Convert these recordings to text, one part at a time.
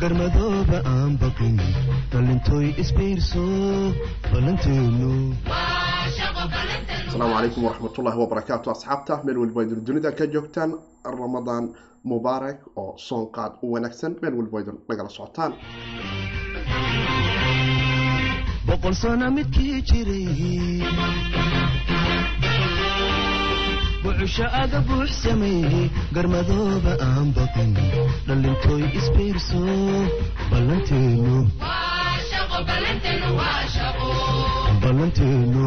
garmadooba aan baqin dhalintooy isbiirso ballanteenu asalaamu calaykum waraxmatullaahi wabarakaatu asxaabta meel waliba idin dunida ka joogtaan ramadaan mubaarak oo soonqaad u wanaagsan meel waliba idin nagala socotaan boqol sano midkii jiray bucusho aga buux sameeyey garmadooba aan baqin dhalintooy isbiirso ballanteenu ballanteenu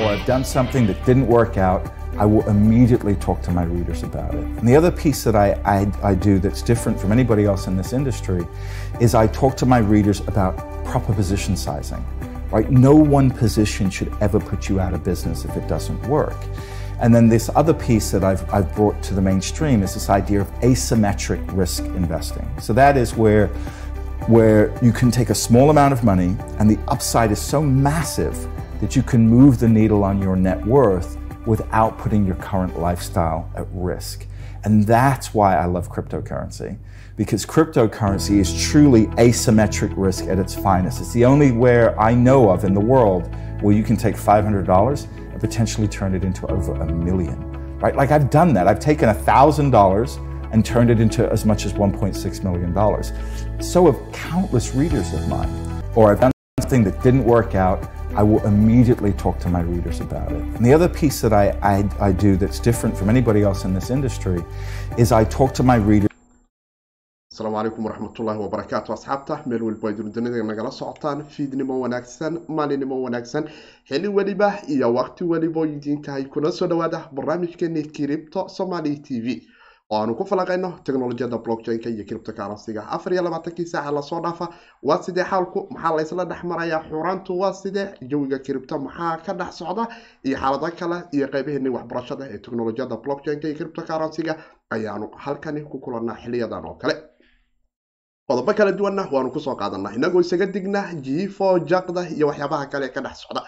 or I've done something that didn't work out, I will immediately talk to my readers about it. And the other piece that I, I, I, do that's different from anybody else in this industry is I talk to my readers about proper position sizing. Right? No one position should ever put you out of business if it doesn't work. And then this other piece that I've, I've brought to the mainstream is this idea of asymmetric risk investing. So that is where where you can take a small amount of money and the upside is so massive that you can move the needle on your net worth without putting your current lifestyle at risk. And that's why I love cryptocurrency, because cryptocurrency is truly asymmetric risk at its finest. It's the only where I know of in the world where you can take $500 and potentially turn it into over a million, right? Like I've done that. I've taken $1,000 and turned it into as much as $1.6 million. So have countless readers of mine. Or I've done something that didn't work out I will immediately talk to my readers about it. And the other piece that I, I, I, do that's different from anybody else in this industry is I talk to my readers. asalaamu calaykum waraxmatullaahi wabarakaatu asxaabta meel waliba idin dunida nagala socotaan fiidnimo wanaagsan maalinimo wanaagsan xili weliba iyo waqti weliba idinkahay kuna soo dhawaada barnaamijkeeni kiribto somali t v oo aanu ku falaqayno teknolojiyada blockchain-ka iyo criptocurrency-ga afar iyo labaatankii saaca la soo dhaafa. Waa sidee xaalku maxaa laysla dhex marayaa? Xurantu waa sidee? Jawiga cripto maxaa ka dhex socda? Iyo xaalado kale iyo qeybaheeni waxbarashada ee teknolojiyada blockchain-ka iyo criptocurrency-ga ayaanu halkani ku kulanaa xiliyadan oo kale. Qodobo kala duwanna waanu ku soo qaadanaa inagoo isaga digna jiifo jaqda iyo waxyaabaha kale ka dhex socda.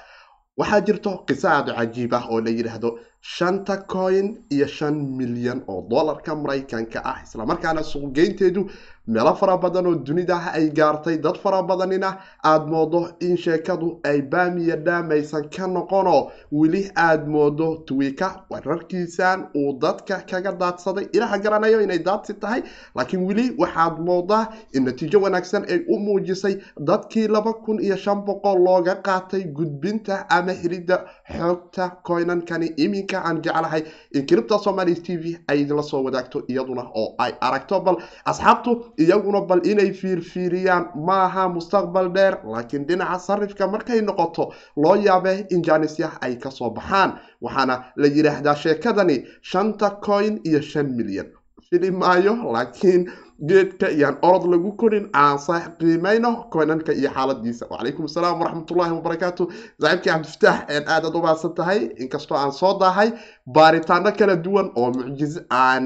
Waxaa jirto qiso aada cajiib ah oo la yidhaahdo shanta coin iyo shan milyan oo dollarka maraykanka ah. Islamarkaana suuqgeynteedu meelo fara badan oo dunida ay gaartay. Dad fara badanina aada moodo in sheekadu ay baamiya dhaamaysan ka noqonoo weli aada moodo twiika wararkiisan uu dadka kaga daadsaday. Ilaha garanayo inay daadsi tahay laakiin weli waxaad moodaa in natiijo wanaagsan ay u muujisay dadkii laba kun iyo shan boqol looga qaatay gudbinta ama helidda xoogta coynankani iminka aan jeclahay in kiribta somaali t v ay idinla soo wadaagto iyaduna oo ay aragto bal asxaabtu iyaguna bal inay fiirfiiriyaan maaha mustaqbal dheer laakiin dhinaca sarifka markay noqoto loo yaabe in jaanisya ay ka soo baxaan. Waxaana la yidhaahdaa sheekadani shanta coin iyo shan milyan fili maayo laakiin geedka iyaan orod lagu korin aansa qiimayno coinanka iyo xaaladiisa. Wacalaykum asalaam waraxmatullaahi wabarakaatu saaxiibkii cabdifataax aadaad u baadsan tahay inkastoo aan soo daahay baaritaano kala duwan oo mucjiz aan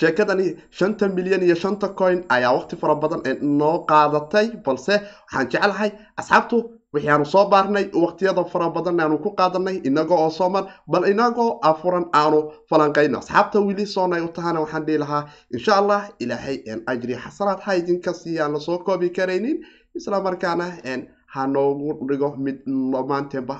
sheekadani shanta milyan iyo shanta coin ayaa waqti fara badan noo qaadatay balse waxaan jeclahay asxaabtu wixii aanu soo baarnay waqtiyada fara badan aanu ku qaadanay inaga oo sooman bal inagoo afuran aanu falanqayno asxaabta weli soonay u tahana waxaan dhihi lahaa insha allah ilaahay ajri xasanaad ha idinka siiya aan la soo koobi karaynin. Islamarkaana ha noogu dhigo mid dhammaanteenba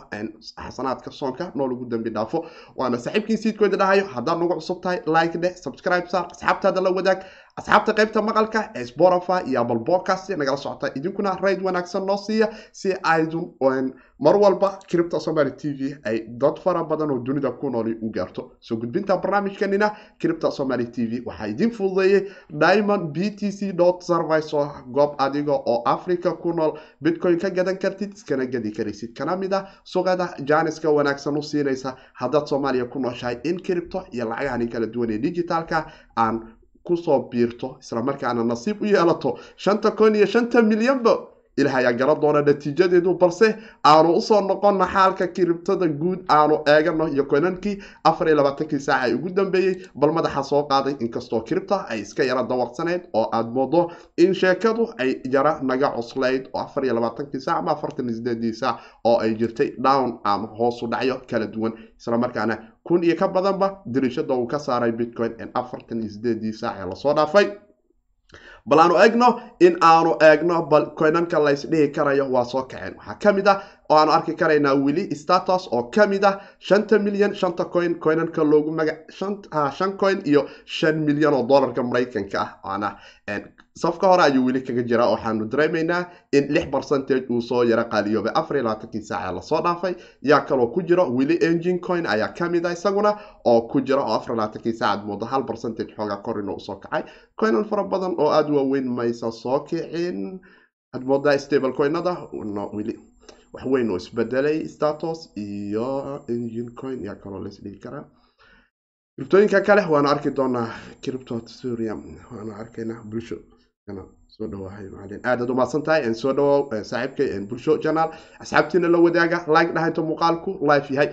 xasanaadka soonka noo dambi dhaafo. Waana saaxiibkiin siidkooda dhahayo haddaad nagu cusub tahay like dheh subscribe saar asxaabtaada la wadaag asxaabta qaybta maqalka ee spotify iyo apple podcast nagala socota idinkuna rayd wanaagsan noo siiya si aydun mar walba cripta somaly t v ay dad fara badan oo dunida ku nooli u gaarto. Soo gudbinta barnaamijkanina cripta somaly t v waxaa idiin fududeeyey diamond b t c service oo goob adiga oo africa ku nool. Bitcoin ka gadan kartid iskana gadi karaysid. Kana mid ah suqada jaaniska wanaagsan u siinaysa. Haddaad soomaaliya ku nooshahay in cripto iyo lacagahani kala duwan ee digitalka aan ku soo biirto islamarkaana nasiib u yeelato shanta kun iyo shanta milyanba ilaah ayaa garan doona natiijadeedu balse aanu u soo noqonna xaalka kiribtada guud aanu eegano iyo koynankii afar iyo labaatankii saaca ugu dambeeyey bal madaxa soo qaaday inkastoo kiribta ay iska yara dawaqsaneyd oo aada moodo in sheekadu ay yara naga cuslayd oo afar iyo labaatankii saac ama afartan iyo saac oo ay jirtay down ama hoosu dhacyo kala duwan. Islamarkaana kun iyo ka badanba dirishada uu ka saaray bitcoin afartan iyo saac ee la soo dhaafay bal aanu eegno in aanu eegno bal koynanka laysdhihi karayo waa soo kaceen. Waxaa ka mid ah oo aanu arki karaynaa weli status oo ka mid ah shanta milyan shanta coin coinanka loogu maga shan coin iyo shan milyan oo dollarka maraykanka ah. Waana safka hore ayuu weli kaga jiraa waxaanu dareemaynaa in lix percentage uu soo yaro qaaliyoobay afar iyo labaatankii saaca la soo dhaafay. Yaa kaloo ku jiro weli engine coin ayaa ka mid ah isaguna oo ku jira oo afar iyo labaatankii saacaad moodo hal percentage xoogaa kor inuu u soo kacay. Coinan fara badan oo aada waaweyn maysa soo kicin moodaa stable coinada? Weli wax weyn oo isbedelay status iyo engine coin yaa kaloo laisdhigi karaa. Kribtooyinka kale waanu arki doonaa cripto surium waanu arkaynaa bulsho soo dhawahay macalin aadaad umahadsan tahay soo dhawow saaxiibkay bulsho janaal asxaabtiina la wadaaga like dhahaynta muuqaalku live yahay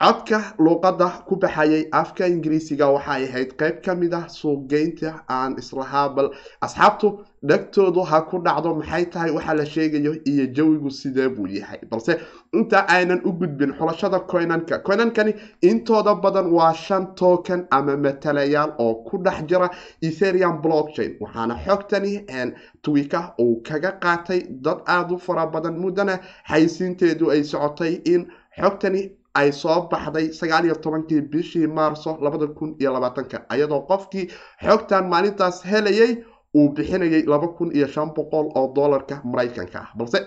codka luuqadda ku baxayay afka ingiriisiga waxay ahayd qeyb ka mid ah suuqgeynta aan islahaa bal asxaabtu dhegtoodu ha ku dhacdo maxay tahay waxa la sheegayo iyo jawigu sidee buu yahay? Balse inta aynan u gudbin xulashada coinanka coinankani intooda badan waa shan token ama matalayaal oo ku dhex jira etherium blockchain waxaana xogtani twika uu kaga qaatay dad aada u fara badan muddana xaysiinteedu ay socotay in xogtani ay soo baxday sagaal iyo tobankii bishii maarso labada kun iyo labaatanka iyadoo qofkii xogtan maalintaas helayay uu bixinayay laba kun iyo shan boqol oo dollarka maraykanka. Ah balse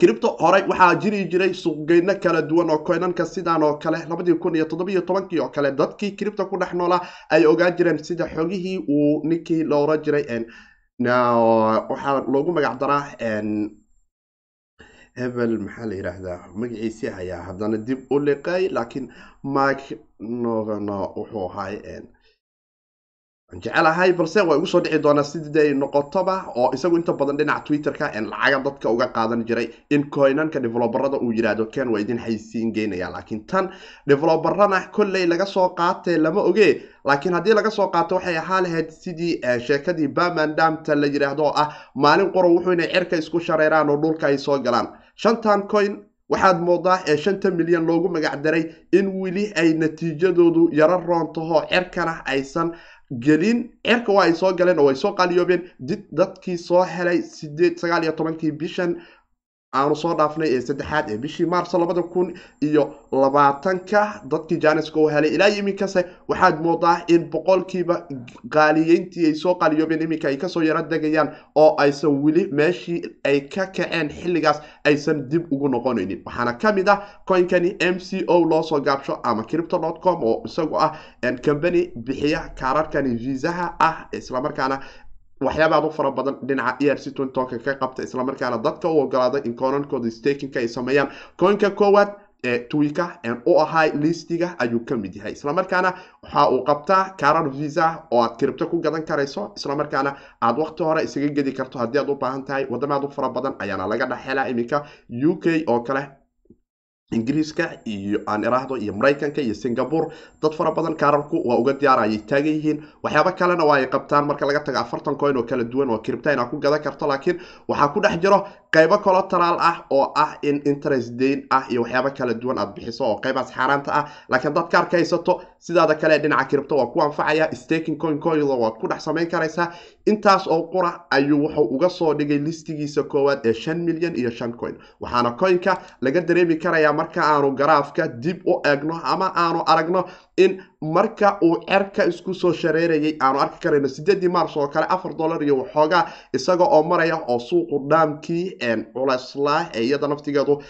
cripto horey waxaa jiri jiray suuqgeyno kala duwan oo coinanka sidan oo kale labadii kun iyo toddobiyo tobankii oo kale dadkii cripto ku dhex noolaa ay ogaan jireen sida xogihii uu ninkii la oran jiray waxaa loogu magac daraa hebel maxaa la yidhaahdaa magaciisi ayaa haddana dib u liqay laakiin mike noveno wuxuu ahay jecelahay balse waa igu soo dhici doonaa siday noqotoba oo isagu inta badan dhinaca twitterka lacaga dadka uga qaadan jiray. In coinanka develobarada uu yidhaahdo ken waa idin haysiin geynaya laakiin tan develobarana kolley laga soo qaatee lama oge. Laakiin haddii laga soo qaato waxay ahaa lahayd sidii sheekadii bamandamta la yidhaahdo oo ah maalin qoro wuxuu inay cerka isku shareeraan oo dhulka ay soo galaan shantan coin waxaad moodaa ee shanta milyan loogu magac daray in weli ay natiijadoodu yaro roontaho cerkana aysan gelin. Cerka waa ay soo galeen oo way soo qaaliyoobeen. Did dadkii soo helay sideed sagaal iyo tobankii bishan aanu soo dhaafnay ee saddexaad ee bishii maarso labada kun iyo labaatanka dadkii janiska u helay ilaa iminkase waxaad moodaa in boqolkiiba qaaliyeyntii ay soo qaaliyoobeen iminka ay ka soo yaro degayaan oo aysan weli meeshii ay ka kaceen xilligaas aysan dib ugu noqonaynin. Waxaana ka mid ah coinkani m c o loosoo gaabsho ama cripto dot com oo isagu ah company bixiya kaararkani viisaha ah islamarkaana waxyaaba aad u fara badan dhinaca e r c twintonka ka qabta islamarkaana dadka u ogolaaday in koonankooda stakinka ay sameeyaan. Coinka koowaad ee twika u ahay listiga ayuu ka mid yahay. Islamarkaana waxa uu qabtaa karar visa oo aad kiribto ku gadan karayso. Islamarkaana aad waqti hore isaga gedi karto haddii aad u baahan tahay wadamo aad u fara badan ayaana laga dhex iminka u k oo kale ingiriiska iyo aan iraahdo iyo maraykanka iyo singapore. Dad fara badan kaararku waa uga diyaar ayay taagan yihiin. Waxyaabo kalena waa ay qabtaan. Marka laga tago afartan coin oo kala duwan oo kiribta inaad ku gadan karto laakiin waxaa ku dhex jiro qaybo collateral ah oo ah in interest dayn ah iyo waxyaabo kala duwan aad bixiso oo qaybaas xaaraanta ah. Laakiin dad kaarka haysato sidaada kale dhinaca kiribta waa ku anfacaya staking coin coin waad ku dhex samayn karaysaa intaas oo qura ayuu wuxuu uga soo dhigay listigiisa koowaad ee shan milyan iyo shan coin. Waxaana coinka laga dareemi karaya marka aanu garaafka dib u eegno ama aanu aragno in marka uu cerka isku soo shareerayay aanu arki karayno sideedii mars oo kale afar dollar iyo waxoogaa isaga oo maraya oo suuqu dhaamkii culeyslah ee iyada naftigeedu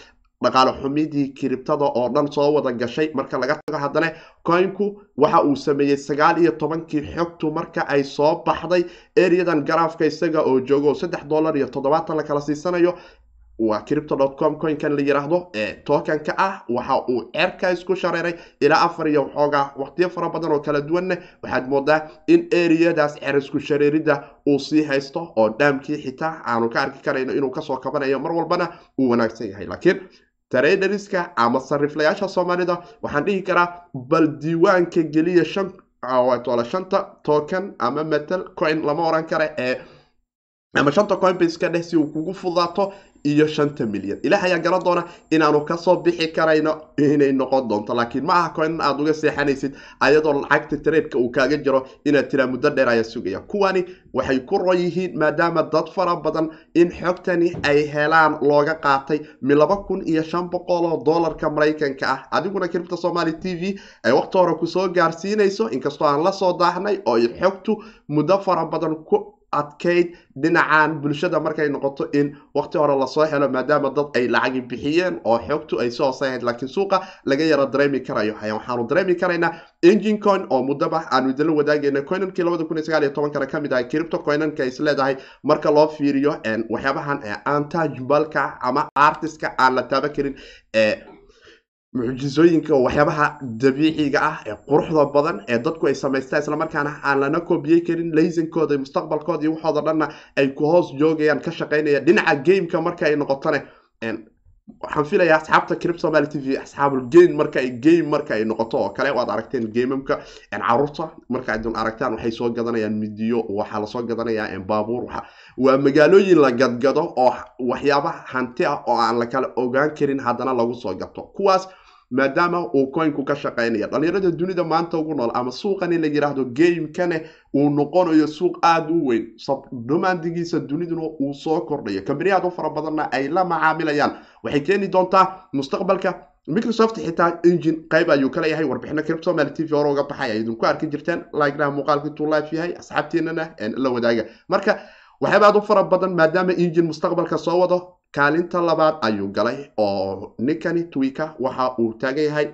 dhaqaale xumidii kiribtada oo dhan soo wada gashay. Marka laga tago haddana coinku waxa uu sameeyey sagaal iyo tobankii xogtu marka ay soo baxday. Ereadan garaafka isaga oo joogo saddex dollar iyo toddobaatan la kala siisanayo waa cripto.com coinkan la yiraahdo ee tokenka ah waxa uu cerka isku shareeray ilaa afar iyo waxoogaa waqtiyo fara badan oo kala duwanne. Waxaad moodaa in eriyadaas cer isku shareerida uu sii haysto oo dhaamkii xitaa aanu ka arki karayno inuu ka soo kabanayo mar walbana uu wanaagsan yahay. Laakiin traderiska ama sariflayaasha soomaalida waxaan dhihi karaa bal diiwaanka geliya shanta token ama metal coin lama oran kara ee ama shanta coinbase dheh si uu kugu fudaato iyo shanta milyan. Ilaah ayaa garan doona inaanu ka soo bixi karayno inay noqon doonto. Laakiin ma aha coin aad uga seexanaysid ayadoo lacagta tradeka uu kaaga jiro inaad tiraa muddo dheer ayaa sugaya. Kuwani waxay ku ron yihiin maadaama dad fara badan in xogtani ay helaan looga qaatay mi laba kun iyo shan boqol oo dollarka maraykanka ah. Adiguna kiribta somaali t v ay waqti hore ku soo gaarsiinayso inkastoo aan la soo daahnay oo ay xogtu muddo fara badan ku adkayd dhinacan bulshada markay noqoto in waqti hore la soo helo maadaama dad ay lacagi bixiyeen oo xogtu ay soo hooseahayd laakiin suuqa laga yaro dareemi karayo. Waxaanu dareemi karaynaa engine coin oo muddaba aanu idinla wadaagayna. Coinankii labada kun iyo sagaal iyo tobankana ka mid ahay cripto coinanka is leedahay. Marka loo fiiriyo waxyaabahan antajibalka ama artiska aan la taaban karin ee mucjisooyinka waxyaabaha dabiiciga ah ee quruxda badan ee dadku ay samaystaan islamarkaana aan lana koobiyey karin laysankooda mustaqbalkooda iyo waxooda dhanna ay ku hoos joogayaan ka shaqaynaya dhinaca gameka marka ay noqotone waxaan filayaa asxaabta crip somaly t v asxaabul game marka ay game marka ay noqoto oo kale waad aragteen gamamka carruurta marka adun aragtaan waxay soo gadanayaan midiyo waxaa la soo gadanayaa baabuur waa magaalooyin la gadgado oo waxyaaba hanti ah oo aan la kala ogaan karin haddana lagu soo gato. Kuwaas maadaama uu coinku ka shaqaynaya dhalinyarada dunida maanta ugu nool ama suuqan in la yiraahdo gamekane uu noqonayo suuq aada u weyn. Domandigiisa duniduna uu soo kordhayo. Kambani aad u fara badanna ay la macaamilayaan. Waxay keeni doontaa mustaqbalka microsoft xitaa engine qayb ayuu ka leeyahay. Warbixino criptomaly t v hore uga baxay. Ay idinku arki jirteen lagnaha muuqaalka intuu life yahay asxaabteenana la wadaaga. Marka waxyaaba aad u fara badan maadaama engine mustaqbalka soo wado kaalinta labaad ayuu galay oo ninkani twika waxa uu taagan yahay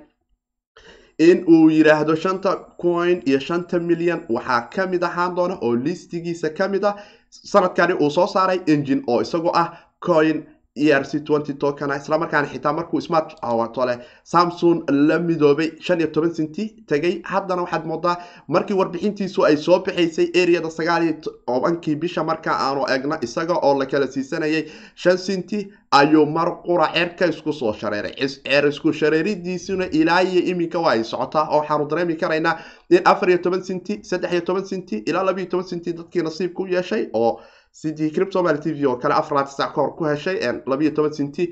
in uu yidhaahdo shanta coin iyo shanta milyan waxaa ka mid ahaan doona oo listigiisa ka mid ah sanadkani uu soo saaray engine oo isagoo ah coin e r c twenty tokana islamarkaana xitaa markuu smart tole samsung la midoobay shan iyo toban cinti tegay haddana waxaad moodaa markii warbixintiisu ay soo bixaysay areada sagaal iyo tobankii bisha marka aanu egno isaga oo la kala siisanayay shan cinti ayuu mar qura cerka isku soo shareeray. Ceer isku shareeridiisuna ilaa iyo iminka waa ay socotaa oo waxaanu dareemi karaynaa in afar iyo toban cinti saddex iyo toban cinti ilaa laba iyo toban cinti dadkii nasiibka u yeeshay oo sidii criptomaly t v oo kale afaraad sac ka ku heshay labiyo toban cinti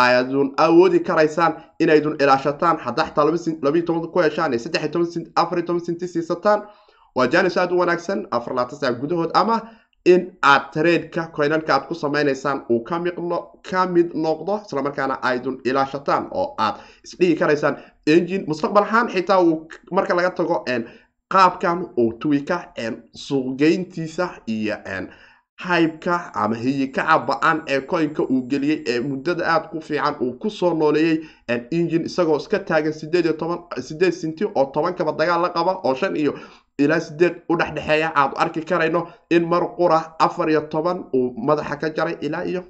aadun awoodi karaysaan inaydun ilaashataan. Haddaa xitaa labiyo toban ku heshaan iyo saddex toban cinti afar iyo toban cinti siisataan. Waa janis aada u wanaagsan afar laatan sac gudahood ama in aad tradeka coinanka aad ku samaynaysaan uu ka mid noqdo islamarkaana aydun ilaashataan oo aad isdhigi karaysaan. Engine mustaqbal ahaan xitaa uu marka laga tago qaabkan uu twika suuqgeyntiisa iyo hybeka ama hiyikaca ba'an ee coinka uu geliyey ee muddada aada ku fiican uu ku soo nooleeyey engine isagoo iska taagan sideed sinti oo tobankaba dagaal la qaba oo shan iyo ilaa sideed u dhexdhexeeya. Aad arki karayno in mar qura afar iyo toban uu madaxa ka jaray ilaa iyo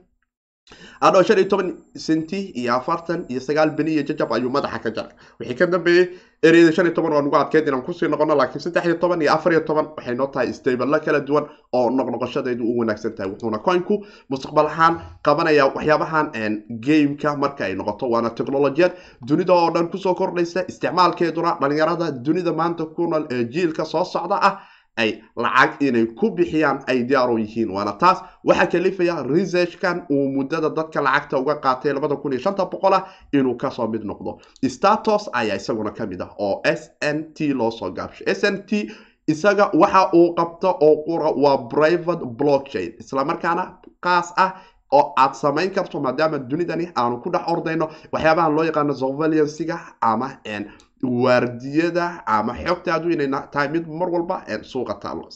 adhoo shan iyo toban senti iyo afartan iyo sagaal beni iyo jajab ayuu madaxa ka jaray. Wixii ka dambeeyey ereyada shan iyo toban waa nugu adkeyd inaan ku sii noqono laakiin saddex iyo toban iyo afar iyo toban waxay noo tahay stable la kala duwan oo noqnoqoshadeedu u wanaagsan tahay. Wuxuuna coinku mustaqbal ahaan qabanaya waxyaabahan gameka marka ay noqoto. Waana technolojiyad dunida oo dhan ku soo kordhaysa isticmaalkeeduna dhalinyarada dunida maanta ku nool ee jiilka soo socda ah ay lacag inay ku bixiyaan ay diyaar u yihiin. Waana taas waxaa kalifaya researchkan uu muddada dadka lacagta uga qaatay labada kun iyo shanta boqol ah inuu ka soo mid noqdo. Status ayaa isaguna ka mid ah oo s n t loo soo gaabshay. S n t isaga waxa uu qabto oo qura waa private blockchain. Islamarkaana qaas ah oo aad samayn karto maadaama dunidani aanu ku dhex ordayno waxyaabaha loo yaqaano surveillansiga ama waardiyada ama xogtaadu inay tahay mid mar walba suuqa taalo.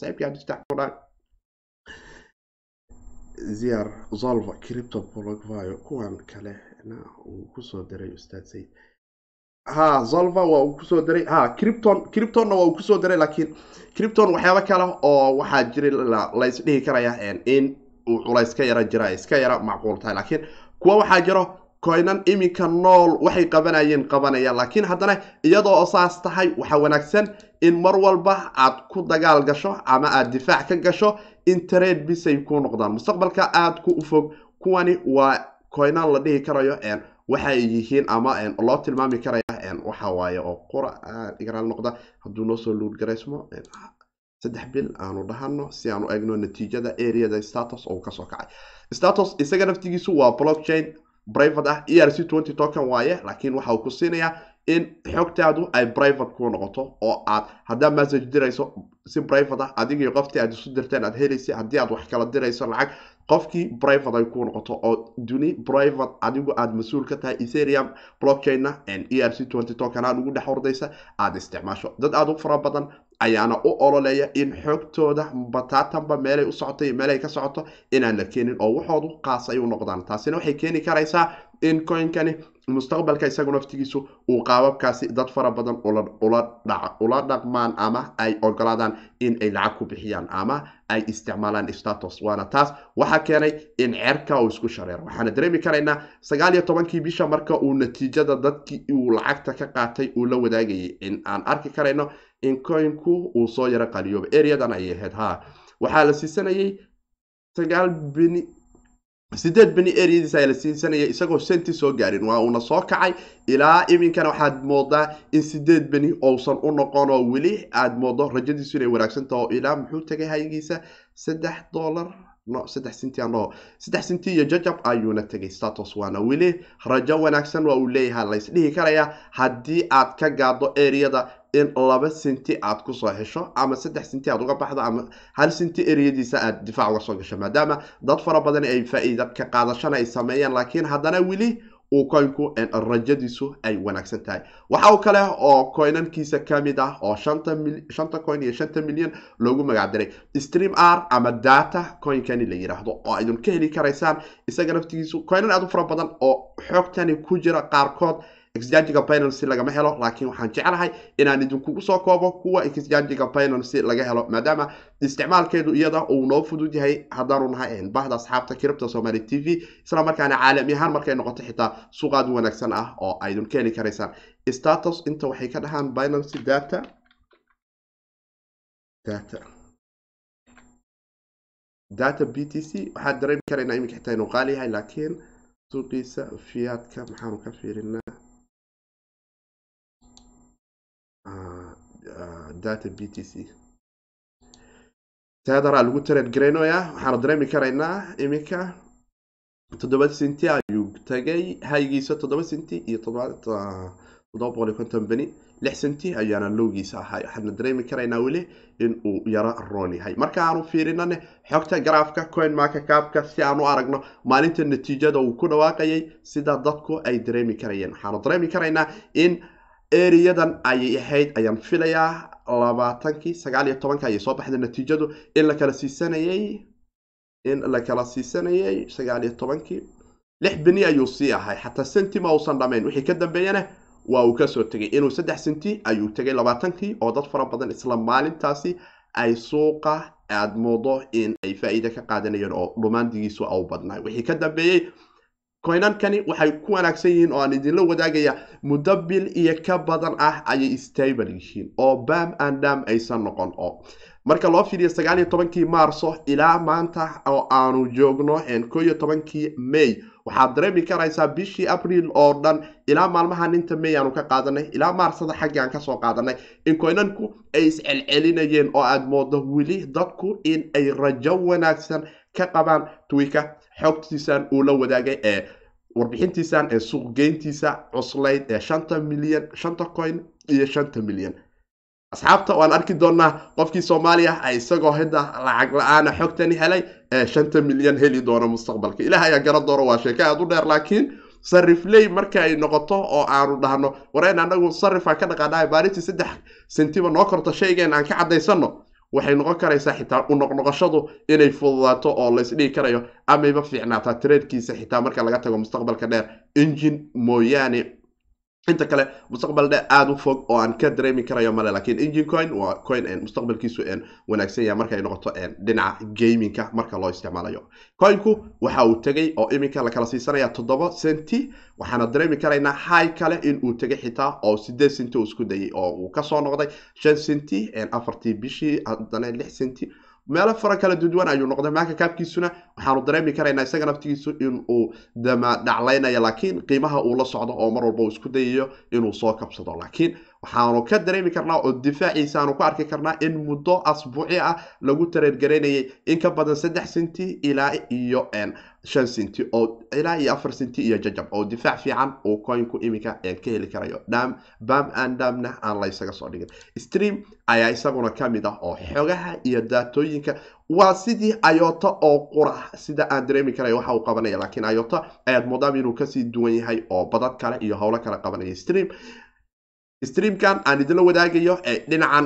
Ziar zolva cripto blogvio kuwan kale uu ku soo diray ustaad sayid. Ha zolva waa uu ku soo diray. Ha cripton criptonna waa uu ku soo diray laakiin cripton waxyaaba kale oo waxaa jira laysdhihi karaya in uu culays ka yara jira iska yara macquul tahay. Laakiin kuwa waxaa jiro coinan iminka nool waxay qabanayeen qabanaya laakiin haddana iyadoo saas tahay waxaa wanaagsan in mar walba aad ku dagaal gasho ama aad difaac ka gasho in trade bisay ku noqdaan. Mustaqbalka aada ku ufog kuwani waa coinan la dhihi karayo waxay yihiin ama loo tilmaami karaya waxa waaye oo qura igaraal noqda. Hadduu noo soo luud garaysmo saddex bil aanu dhahano si aanu eegno natiijada areada status oo ka soo kacay. Status isaga naftigiisu waa blockchain private ah e r c token waaye laakiin waxa uu ku siinayaa in xogtaadu ay private ku noqoto oo aad haddaad message dirayso si private ah adigii qoftii aad isu dirteen aad helaysa haddii aad wax kala dirayso lacag qofkii private ay ku noqoto oo duni private adigu aada mas'uul ka tahay ethereum blockchainna e r c twenty token aan ugu dhex hordaysa aada isticmaasho. Dad aada u fara badan ayaana u ololeeya in xogtooda bataatanba meelay u socoto iyo meelay ka socoto inaan la keenin oo waxoodu qaas ay u noqdaan. Taasina waxay keeni karaysaa in coinkani mustaqbalka isagu naftigiisu uu qaababkaasi dad fara badan ula dhaqmaan ama ay ogolaadaan in ay lacag ku bixiyaan ama ay isticmaalaan status waana taas waxaa keenay in cerka uu isku shareero waxaana dareemi karaynaa sagaal iyo tobankii bisha marka uu natiijada dadkii uu lacagta ka qaatay uu la wadaagayay. In aan arki karayno in coinku uu soo yaro qaliyooba areadan ayay ahayd. Ha waxaa la siisanayay sagaal bini sideed beni areadiisa ayaa la siisanaya isagoo senti soo gaarin. Waa uuna soo kacay ilaa iminkana waxaad moodaa in sideed beni ousan u noqon oo weli aad moodo rajadiisu inay wanaagsantaha oo ilaa muxuu tagay haygiisa saddex dollar no saddex sinti aan saddex sinti iyo jajab ayuuna tegay status waana weli rajo wanaagsan waa uu leeyahay laysdhihi karayaa haddii aad ka gaado areada in laba sinti aad ku soo hesho ama saddex sinti aad uga baxdo ama hal sinti ereyadiisa aad difaac uga soo gasho. Maadaama dad fara badan ay faa-iida ka qaadashana ay sameeyaan laakiin haddana weli uu coinku rajadiisu ay wanaagsan tahay. Waxa uu kale oo coinankiisa ka mid ah oo shanta coin iyo shanta milyan loogu magac diray stream r ama data coinkani la yiraahdo oo aydun ka heli karaysaan isaga naftigiisu coinan aad u fara badan oo xoogtani ku jira qaarkood exjangiga binancy lagama helo laakiin waxaan jeclahay inaan idinkugu soo koobo kuwa exjangiga binancy laga helo maadaama isticmaalkeedu iyada uu noo fudud yahay haddaanu nahay bahda asxaabta kiribta somaali t v isla markaana caalami ahaan markay noqoto xitaa suuqaad wanaagsan ah oo aydun ka heli karaysaan status inta waxay ka dhahaan binancy data. Data. Data b t c waxaad dareemi karaynaa iminka xitaa inuu qaali yahay laakiin suuqiisa fiyaadka maxaanu ka fiirinaa data b t c. teedara lagu tareed garaynoya waxaanu dareemi karaynaa iminka toddoba sinti ayuu tagay haygiisa toddoba sinti iyo toddoba boqol iyo konton beni lix sinti ayaana lowgiisa ahay waxaana dareemi karaynaa weli in uu yaro roon yahay marka aanu fiirinane xogta garaafka coin marka kaabka si aan u aragno maalinta natiijada uu ku dhawaaqayay sida dadku ay dareemi karayeen waxaanu dareemi karaynaa in areadan ayay ahayd ayaan filayaa. Labaatankii sagaal iyo tobanka ayay soo baxday natiijadu. In la kala siisanayay in la kala siisanayay sagaal iyo tobankii lix beni ayuu sii ahay. Xataa senti ma uusan dhamayn wixii ka dambeeyana waa uu ka soo tegay inuu saddex senti ayuu tegay labaatankii oo dad fara badan isla maalintaasi ay suuqa aad moodo in ay faa-iida ka qaadanayeen oo dhumaandigiisu au badnaay. Wixii ka dambeeyey coinankani waxay ku wanaagsan yihiin oo aan idinla wadaagaya muddo bil iyo ka badan ah ayay stable yihiin oo bam and dam aysan noqon oo. Marka loo fiiriyo sagaal iyo tobankii maarso ilaa maanta oo aanu joogno ko iyo tobankii may waxaad dareemi karaysaa bishii abril oo dhan ilaa maalmaha ninta may aanu ka qaadanay ilaa maarsada xaggii aan ka soo qaadanay. In coinanku ay iscelcelinayeen oo aad moodo weli dadku in ay rajo wanaagsan ka qabaan twika xogtiisan uu la wadaagay ee warbixintiisan ee suuqgeyntiisa cuslayd ee shanta milyan shanta coin iyo shanta milyan. Asxaabta waan arki doonaa qofkii soomaaliya a isagoo hidda lacag la'aana xogtani helay ee shanta milyan heli doona mustaqbalka. Ilaah ayaa garan doona waa sheeko aad u dheer laakiin sarifley marka ay noqoto oo aanu dhahno. Wareen anagu sarifaan ka dhaqaanahay maalintii saddex sentiba noo korto shaygeen aan ka caddaysano waxay noqon karaysaa xitaa u noqnoqoshadu inay fududaato oo laysdhigi karayo amayba fiicnaataa tareedkiisa xitaa marka laga tago mustaqbalka dheer. Engine mooyaane inta kale mustaqbal dhe aada u fog oo aan ka dareemi karayo male lakiin engine coin waa coin mustaqbalkiisu wanaagsan yahay markay noqoto dhinaca gamingka marka loo isticmaalayo. Coinku waxa uu tegay oo iminka lakala siisanaya toddoba centi waxaana dareemi karaynaa high kale in uu tegay xitaa oo sideed centi isku dayay oo uu ka soo noqday shan centi afartii bishii haddana lix centi meelo fara kala duduwan ayuu noqday. Maaka kaabkiisuna waxaanu dareemi karaynaa isaga naftigiisu in uu dama dhaclaynayo laakiin qiimaha uu la socdo oo mar walba uu isku dayayo inuu soo kabsado. Laakiin waxaanu ka dareemi karnaa oo difaaciisa aanu ku arki karnaa in muddo asbuuci ah lagu tareergaraynayay in ka badan saddex centi ilaa iyo shan centi oo ilaa iyo afar centi iyo jajab oo difaac fiican uu coinku iminka ka heli karayo. Dham bam and damna aan la soo dhigin. Stream ayaa isaguna ka mid ah oo xogaha iyo daatooyinka. Waa sidii ayota oo qura sida aan dareemi karay waxa uu qabanaya laakiin ayota ayaad moodaaba inuu ka sii duwan yahay oo badad kale iyo howlo kale qabanaya stream streamkan aan idinla wadaagayo ee dhinacan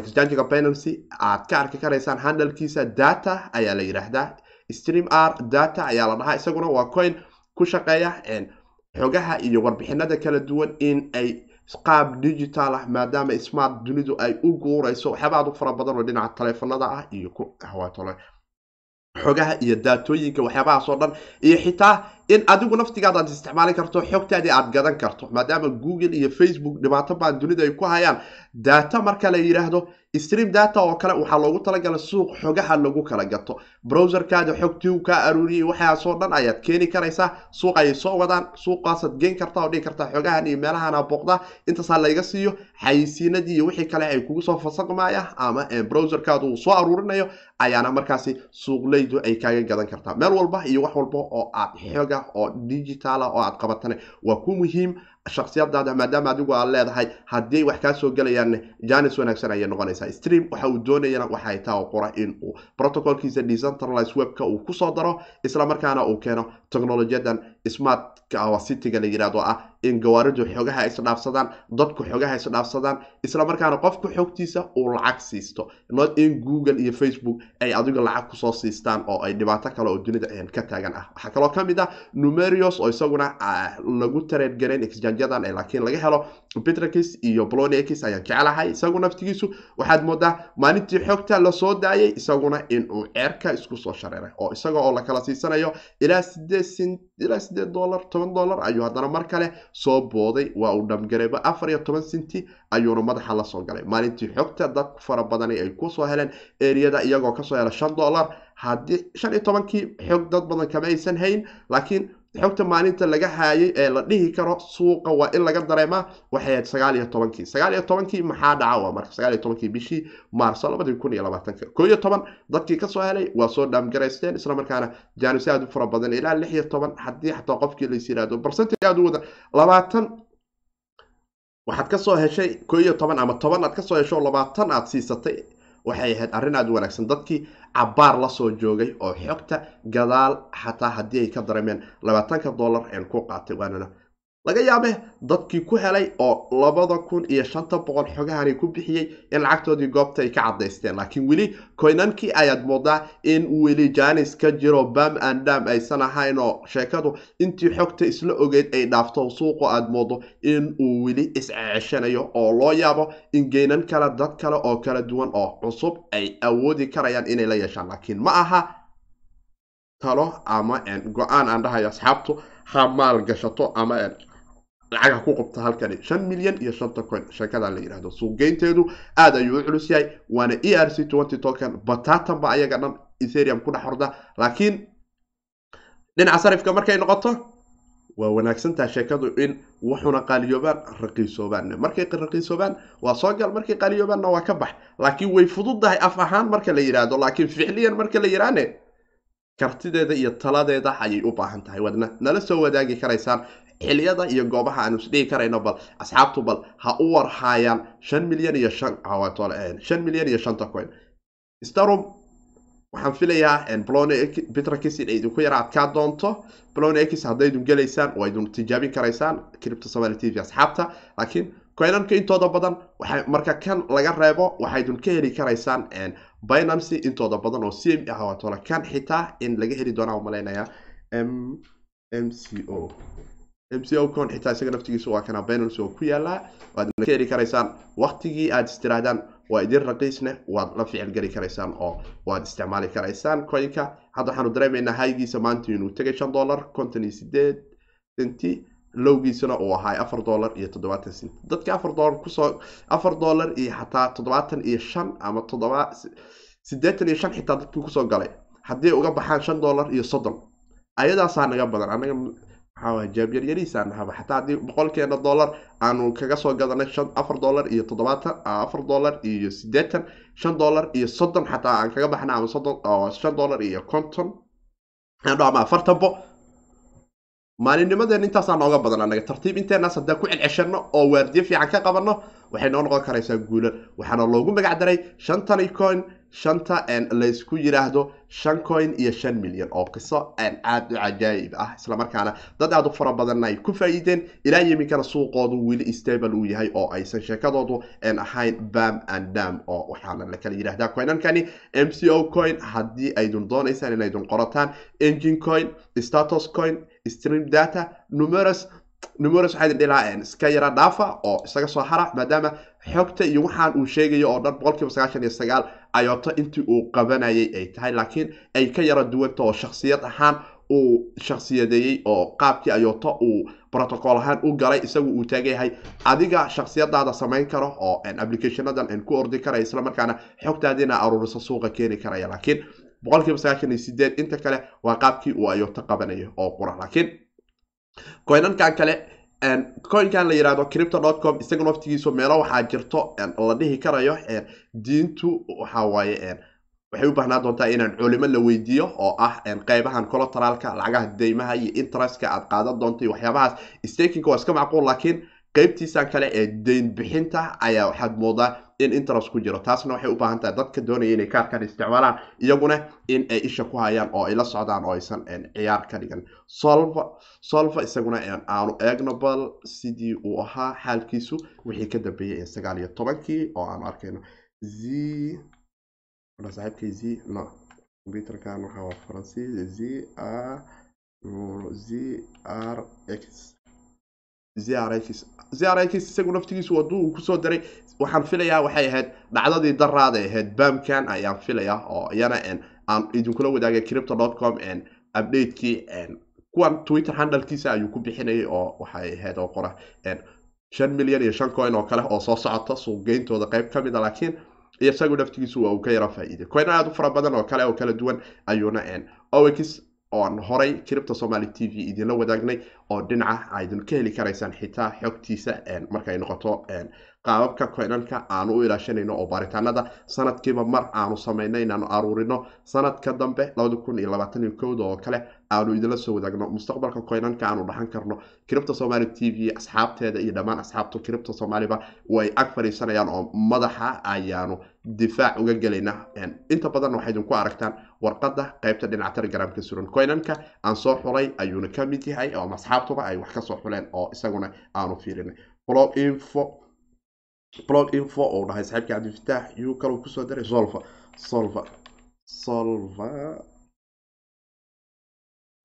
exchangiga binancy aad ka arki karaysaan handalkiisa data ayaa la yidhaahdaa stream r data ayaa la dhahaa. Isaguna waa coin ku shaqeeya xogaha iyo warbixinada kala duwan in ay qaab digital ah maadaama smart dunidu ay u guurayso. Waxyaaba aad u fara badan oo dhinaca taleefanada ah iyo xogaha iyo daatooyinka waxyaabahaas oo dhan iyo xitaa in adigu naftigaada aad isticmaali karto xogtaadii aad gadan karto maadaama google iyo facebook dhibaato baan dunida ay ku hayaan data marka la yidhaahdo stream data oo kale waxaa loogu talagala suuq xogaha lagu kala gato. Browserkaada xogtii u kaa aruuriyay waxaasoo dhan ayaad keeni karaysaa. Suuq ayay soo wadaan. Suuqaasaad geen kartaa oo dhigi kartaa xogahan iyo meelahan booqda. Intaasaa layga siiyo. Xayisiinadii iyo wixii kale ay kugu soo fasaqmaya ama browserkaadu uu soo aruurinayo ayaana markaasi suuqleydu ay kaaga gadan kartaa. Meel walba iyo wax walba oo aad xoga oo digitala oo aad qabatane waa ku muhiim shaksiyadaada maadaama adigu aad leedahay haddii wax kaa soo gelayaanne janis wanaagsan ayay noqonaysaa stream waxa uu doonayana waxay taa oo in uu protocolkiisa decentralize webka uu ku soo daro isla markaana uu keeno technolojiyadan smart cityga la yidhahdo ah in gawaaridu xogaha isdhaafsadaan dadku xogaha isdhaafsadaan isla markaana qofku xogtiisa uu lacag siisto. Not in google iyo facebook ay adiga lacag ku soo siistaan oo ay dhibaato kale oo dunida ka taagan ah. Waxaa kaloo ka mid ah numerios oo isaguna lagu tareergarayn exjanjadan laakiin laga helo. Petrikis iyo blonix ayaan jecelahay isagu naftigiisu. Waxaad moodaa maalintii xogta la soo daayay isaguna inuu ceerka isku soo shareeray oo isaga oo lakala siisanayo ilaa sideed dolar toban dolar ayuu haddana mar kale soo booday waa uu dhamgareeba afar iyo toban sinti ayuuna madaxa la soo galay maalintii xogta dad fara badani ay ku soo heleen eriyada iyagoo ka soo hela shan dolar haddii shan iyo tobankii xog dad badan kama aysan hayn laakiin xogta maalinta laga haayay ee la dhihi karo suuqa waa in laga dareemaa waxay ahayd sagaal iyo tobankii. Sagaal iyo tobankii maxaa dhaca marka sagaal iyo tobankii bishii maarso labadii kun iyo labaatanka. Koo iyo toban dadkii ka soo helay waa soo dhaamgaraysteen isla markaana jaanus aad u fara badan ilaa lix iyo toban. Haddii xataa qofkii lais yiraahdo barcentage aad u wada labaatan waxaad ka soo heshay koo iyo toban ama toban aad ka soo hesho labaatan aad siisatay waxay ahayd arrin aad wanaagsan. Dadkii cabaar la soo joogay oo xogta gadaal xataa haddii ay ka dareemeen labaatanka dollar een ku qaatay waanana laga yaabe dadkii ku helay oo labada kun iyo shanta boqol xogahani ku bixiyey in lacagtoodii goobta ay ka cadaysteen laakiin weli koynankii ayaad moodaa in weli janis ka jiro bam and dam aysan ahayn oo sheekadu intii xogta isla ogeyd ay dhaafto suuqu aad moodo in uu weli isceshanayo oo loo yaabo in geynan kale dad kale oo kala duwan oo cusub ay awoodi karayaan inay la yeeshaan. Laakiin ma aha talo ama go'aan aan dhahayo asxaabtu ha maal gashato ama lacagha ku qabta halkani. Shan milyan iyo shanta coin sheekada la yidhahdo suuqgeynteedu aad ayuu u culus yahay waana e r c twenty token. Batatanba ayaga dhan etherium ku dhex horda. Laakiin dhinaca sarifka markay noqoto waa wanaagsantaha sheekadu in wuxuna qaaliyoobaan raqiisoobaan markay raqiisoobaan waa soo gal. Markay qaaliyoobaanna waa ka bax. Laakiin way fududahay af ahaan marka la yidhaahdo laakiin ficliyan marka la yidhaahne kartideeda iyo taladeeda ayay u baahan tahay. Waadna nala soo wadaagi karaysaan xiliyada iyo goobaha aanu isdhigi karayno bal asxaabtu bal ha u warhaayaan shan milyan iyo shan shan milyan iyo shanta coin. Starum waxaan filayaa blonpetracis in idinku yara adkaa doonto. Blonex haddaydun gelaysaan waa idun tijaabin karaysaan cripto somaly t v asxaabta. Laakiin coinanka intooda badan marka kan laga reebo waxaydun ka heli karaysaan binancy intooda badan oo c m ah waatole kan xitaa in laga heli doonaa u malaynaya m m c o. Mco xitaa isaga naftigiisa waa kana binance oo ku yaalaa waadna ka heli karaysaan. Waqtigii aad istirahdaan waa idin raqiisne waad la ficil geli karaysaan oo waad isticmaali karaysaan coinka hadda waxaanu dareemaynaa haygiisa maanta inuu tegay shan dollar konton iyo sideed centi lowgiisana uu ahaay afar dollar iyo toddobaatan cent. Dadka afar dollar ku soo afar dollar iyo xataa toddobaatan iyo shan ama toddoba siddeetan iyo shan xitaa dadkii ku soo galay. Haddii uga baxaan shan dollar iyo soddon. Ayadaasaa naga badan anaga maxaa jaabyar-yarihiisa nahaba xataa haddii boqolkeena dollar aanu kaga soo gadanay afar dollar iyo toddobaatan afar dollar iyo siddeetan shan dollar iyo soddon xataa aan kaga baxna ama soddon shan dollar iyo konton ama afartanbo maalinnimadeen intaasaa nooga badan anaga tartiib inteenaas haddaan ku celceshano oo waardiyo fiican ka qabanno waxay noo noqon karaysaa guulan waxaana loogu magac daray shantani coin. Shanta laysku yiraahdo shan coin iyo shan milyan oo qiso aad u cajaayib ah islamarkaana dad aad u fara badanna ay ku faa'iideen. Ilaa yiminkana suuqoodu weli stable uu yahay oo aysan sheekadoodu ahayn bam and dam oo waxaana la kala yidhahdaa coinankani m c o coin haddii aydun doonaysaan inaydun qorataan. Engine coin status coin stream data numerous numerous waxaa idin dhilaa iska yara dhaafa oo isaga soo hara maadaama xogta iyo waxaan uu sheegayo oo dhan boqolkiiba sagaashan iyo sagaal ayoto intii uu qabanayay ay tahay laakiin ay ka yara duwanta oo shaksiyad ahaan uu shaksiyadeeyey oo qaabkii ayoto uu protocol ahaan u galay isagu uu taagan yahay adiga shaksiyadaada samayn karo oo applicationadan ku ordi karaya islamarkaana xogtaadiina aruurisa suuqa keeni karaya laakiin boqolkiiba sagaashan iyo sideed inta kale waa qaabkii uu ayoto qabanayo oo qura laakiin coinankan kale coinkan la yihahdo cripto com isaga naftigiisu meelo waxaa jirto la dhihi karayo diintu waxa waaye waxay u baahnaa doontaa inaan culimo la weydiiyo oo ah qeybahan colateralka lacagaha deymaha iyo interestka aad qaadan doonto iyo waxyaabahaas. Stakinga waa iska macquul laakiin qeybtiisan kale ee deyn bixinta ayaa waxaad moodaa in interest ku jiro. Taasna waxay u baahan tahay dadka doonaya inay kaarkan isticmaalaan iyaguna in ay isha ku hayaan oo ay la socdaan oo aysan ciyaar ka dhigan. Solva isaguna aanu eegno sidii uu ahaa xaalkiisu wixii ka dambeeyay sagaal iyo tobankii oo aanu arkayno. Z saaxiibkay z no computerkan waxaa faransiis. Z r z r x zrx zrx isagu naftigiisu waduu uu ku soo daray waxaan filayaa waxay ahayd dhacdadii daraada ahayd bamkan ayaan filayaa oo iyana aan idinkula wadaagay cripto com updatekii kuwan twitter handalkiisa ayuu ku bixinayay oo waxay ahayd oo qora shan milyan iyo shan coin oo kale oo soo socota suuqgeyntooda qeyb ka mid a laakiin isagu naftigiisu waa uu ka yara faa'iiday. Coin aad u fara badan oo kale oo kala duwan ayuuna ox oan horay cripto somaly t v idinla wadaagnay oo dhinaca aydin ka heli karaysaan xitaa xogtiisa markay noqoto qaababka coinanka aanu u ilaashanayno oo baaritaanada sanadkiiba mar aanu samayno inaanu aruurino. Sanadka dambe oo kale aanu idinla soo wadaagno. Mustaqbalka coinanka aanu dhaxan karno. Cripto somaly t v asxaabteeda iyo dhammaan asxaabta cripto somalyba way ag fadhiisanayaan oo madaxa ayaanu difaac uga gelayna. Inta badan waxay idinku aragtaan warqadda qeybta dhinaca telegramka suran. Coinanka aan soo xulay ayuuna ka mid yahay oo asxaabtuba ay wax ka soo xuleen oo isaguna aanu fiirinay blog info uu dhahay saaxiibka cabdifitaax yuu kaluu ku soo daray solva solva solva